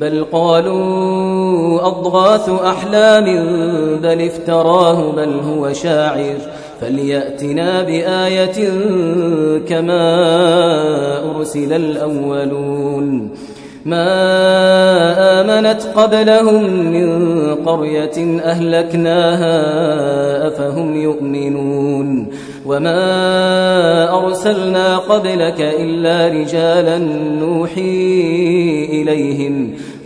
بل قالوا أضغاث أحلام بل افتراه بل هو شاعر. فليأتنا بآية كما أرسل الأولون. ما آمنت قبلهم من قرية أهلكناها أفهم يؤمنون. وما أرسلنا قبلك إلا رجالا نوحي إليهم.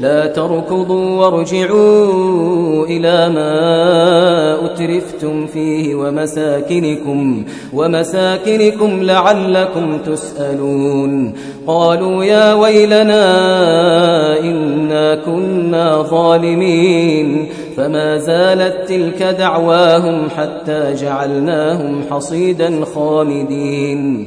لا تركضوا وارجعوا إلى ما أترفتم فيه ومساكنكم ومساكنكم لعلكم تسألون. قالوا يا ويلنا إنا كنا ظالمين. فما زالت تلك دعواهم حتى جعلناهم حصيدا خامدين.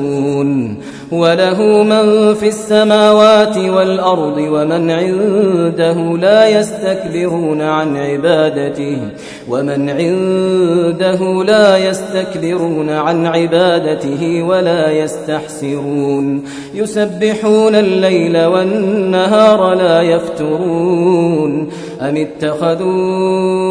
وله من في السماوات والأرض ومن عنده لا يستكبرون عن عبادته. ومن عنده لا يستكبرون عن عبادته ولا يستحسرون. يسبحون الليل والنهار لا يفترون. أم اتخذوا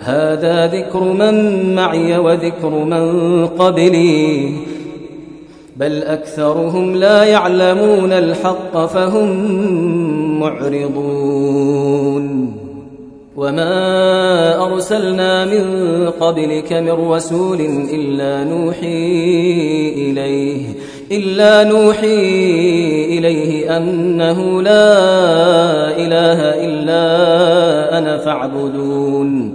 هذا ذكر من معي وذكر من قبلي. بل أكثرهم لا يعلمون الحق فهم معرضون. وما أرسلنا من قبلك من رسول إلا نوحي إليه إلا نوحي إليه أنه لا إله إلا أنا فاعبدون.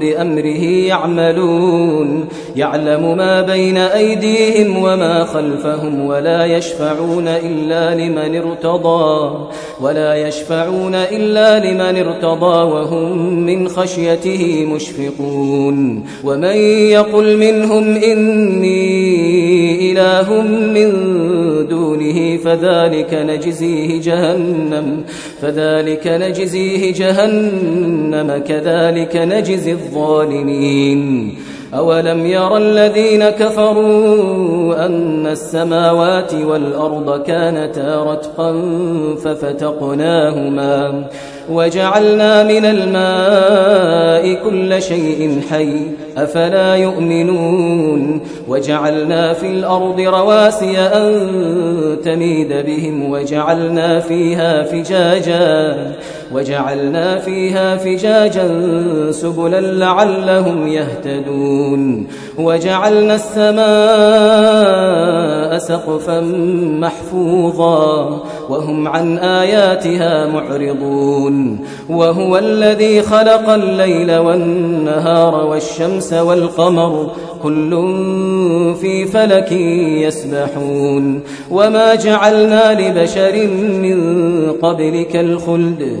بأمره يعملون. يعلم ما بين أيديهم وما خلفهم ولا يشفعون إلا لمن ارتضى ولا يشفعون إلا لمن ارتضى وهم من خشيته مشفقون. ومن يقل منهم إني إله من دونه فذلك نجزيه جهنم فذلك نجزيه جهنم. كذلك نجزي الظالمين. أولم ير الذين كفروا أن السماوات والأرض كانتا رتقا ففتقناهما وجعلنا من الماء كل شيء حي أفلا يؤمنون وجعلنا في الأرض رواسي أن تميد بهم وجعلنا فيها فجاجا وجعلنا فيها فجاجا سبلا لعلهم يهتدون. وجعلنا السماء سقفا محفوظا وهم عن آياتها معرضون. وهو الذي خلق الليل والنهار والشمس والقمر كل في فلك يسبحون. وما جعلنا لبشر من قبلك الخلد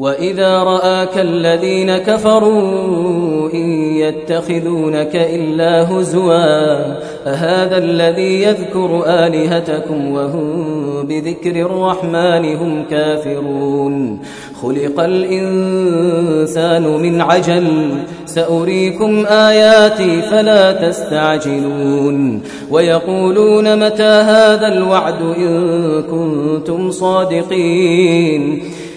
وإذا رآك الذين كفروا إن يتخذونك إلا هزوا أهذا الذي يذكر آلهتكم وهم بذكر الرحمن هم كافرون خلق الإنسان من عجل سأريكم آياتي فلا تستعجلون ويقولون متى هذا الوعد إن كنتم صادقين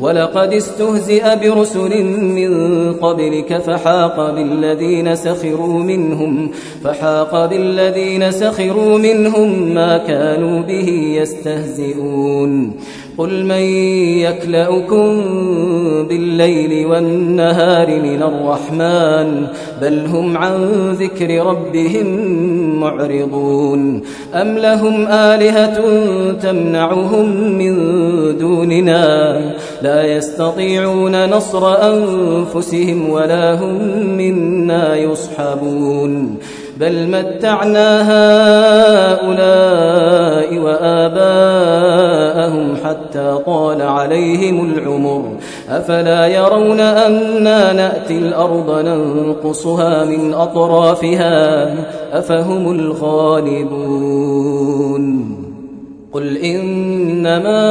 ولقد استهزئ برسل من قبلك فحاق بالذين سخروا منهم فحاق بالذين سخروا منهم ما كانوا به يستهزئون قل من يكلأكم بالليل والنهار من الرحمن بل هم عن ذكر ربهم معرضون أم لهم آلهة تمنعهم من دوننا لا يستطيعون نصر أنفسهم ولا هم منا يصحبون. بل متعنا هؤلاء وآباءهم حتى طال عليهم العمر. أفلا يرون أنا نأتي الأرض ننقصها من أطرافها؟ أفهم الغالبون. قل إنما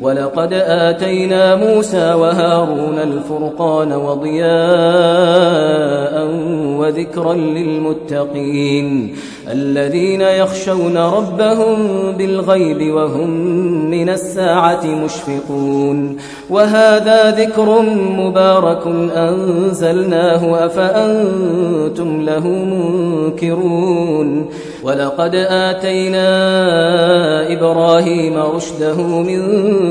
ولقد آتينا موسى وهارون الفرقان وضياء وذكرا للمتقين الذين يخشون ربهم بالغيب وهم من الساعة مشفقون وهذا ذكر مبارك أنزلناه أفأنتم له منكرون ولقد آتينا إبراهيم رشده من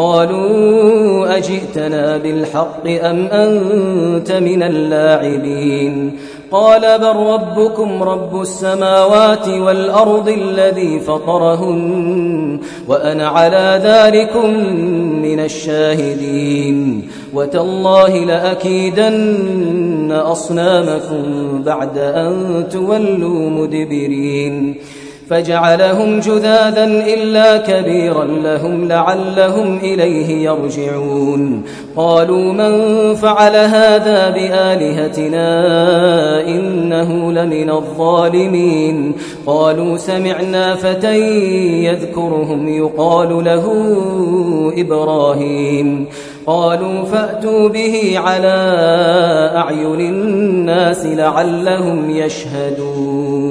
قالوا أجئتنا بالحق أم أنت من اللاعبين؟ قال بل ربكم رب السماوات والأرض الذي فطرهن وأنا على ذلك من الشاهدين. وتالله لأكيدن أصنامكم بعد أن تولوا مدبرين. فجعلهم جذاذا إلا كبيرا لهم لعلهم إليه يرجعون. قالوا من فعل هذا بآلهتنا إنه لمن الظالمين. قالوا سمعنا فتى يذكرهم يقال له إبراهيم. قالوا فأتوا به على أعين الناس لعلهم يشهدون.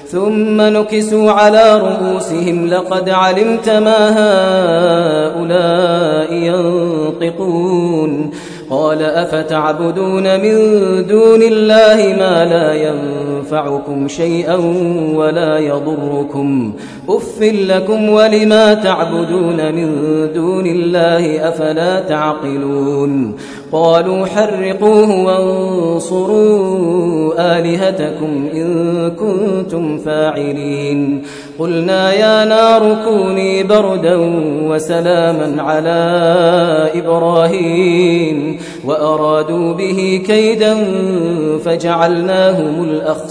ثم نكسوا على رؤوسهم لقد علمت ما هؤلاء ينطقون قال أفتعبدون من دون الله ما لا ينفعكم شيئا ولا يضركم. أف لكم ولما تعبدون من دون الله أفلا تعقلون؟ قالوا حرقوه وانصروا آلهتكم إن كنتم فاعلين. قلنا يا نار كوني بردا وسلاما على إبراهيم. وأرادوا به كيدا فجعلناهم الأخسرين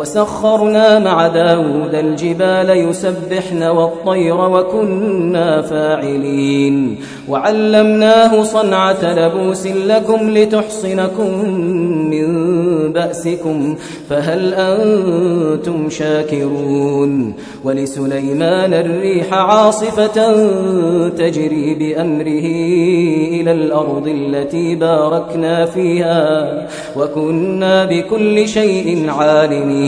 وسخرنا مع داود الجبال يسبحن والطير وكنا فاعلين. وعلمناه صنعة لبوس لكم لتحصنكم من بأسكم فهل أنتم شاكرون؟ ولسليمان الريح عاصفة تجري بأمره إلى الأرض التي باركنا فيها وكنا بكل شيء عالمين.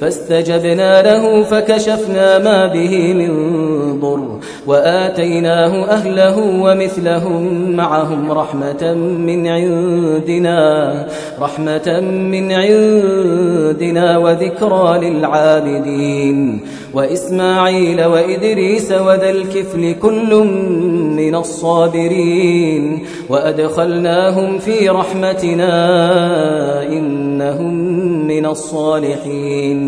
فاستجبنا له فكشفنا ما به من ضر وآتيناه أهله ومثلهم معهم رحمة من عندنا رحمة من عندنا وذكرى للعابدين. وإسماعيل وإدريس وذا الكفل كل من الصابرين. وأدخلناهم في رحمتنا إنهم من الصالحين.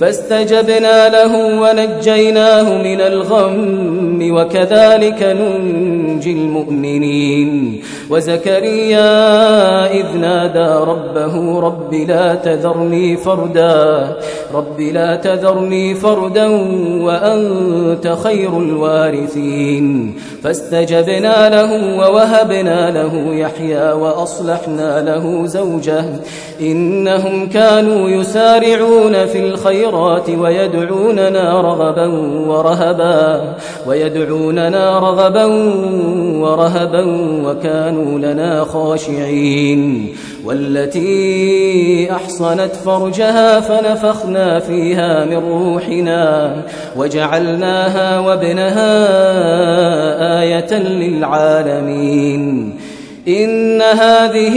فاستجبنا له ونجيناه من الغم وكذلك ننجي المؤمنين. وزكريا إذ نادى ربه رب لا تذرني فردا رب لا تذرني فردا وأنت خير الوارثين. فاستجبنا له ووهبنا له يحيى وأصلحنا له زوجه إنهم كانوا يسارعون في الخيرات ويدعوننا رغبا ورهبا ويدعوننا رغبا ورهبا وكانوا لنا خاشعين. والتي أحصنت فرجها فنفخنا فيها من روحنا وجعلناها وابنها آية للعالمين. إن هذه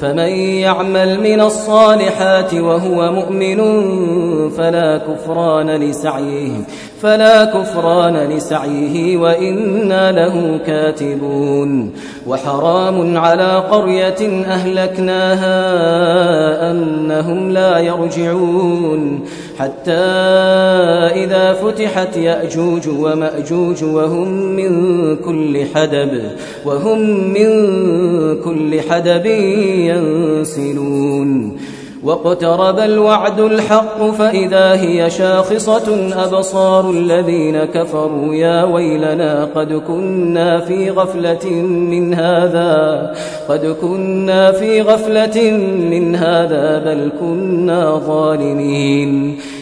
فمن يعمل من الصالحات وهو مؤمن فلا كفران لسعيه فلا كفران لسعيه وإنا له كاتبون. وحرام على قرية أهلكناها أنهم لا يرجعون. حتى إذا فتحت يأجوج ومأجوج وهم من كل حدب وهم من كل حدب ينسلون. واقترب الوعد الحق فإذا هي شاخصة أبصار الذين كفروا يا ويلنا قد كنا في غفلة من هذا قد كنا في غفلة من هذا بل كنا ظالمين.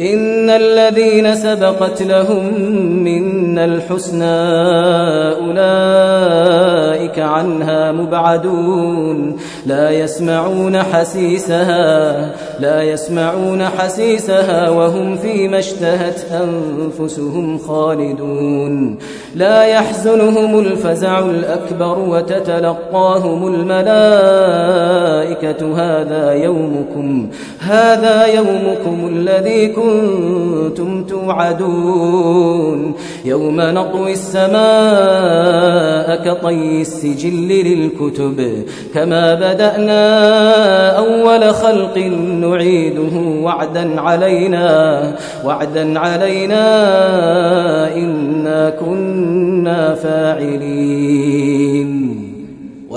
إن الذين سبقت لهم منا الحسنى أولئك عنها مبعدون لا يسمعون حسيسها لا يسمعون حسيسها وهم فيما اشتهت أنفسهم خالدون. لا يحزنهم الفزع الأكبر وتتلقاهم الملائكة. هذا يومكم هذا يومكم الذي كنتم توعدون. يوم نطوي السماء كطي السجل للكتب كما بدأنا أول خلق نعيده وعدا علينا وعدا علينا إنا كنا فاعلين.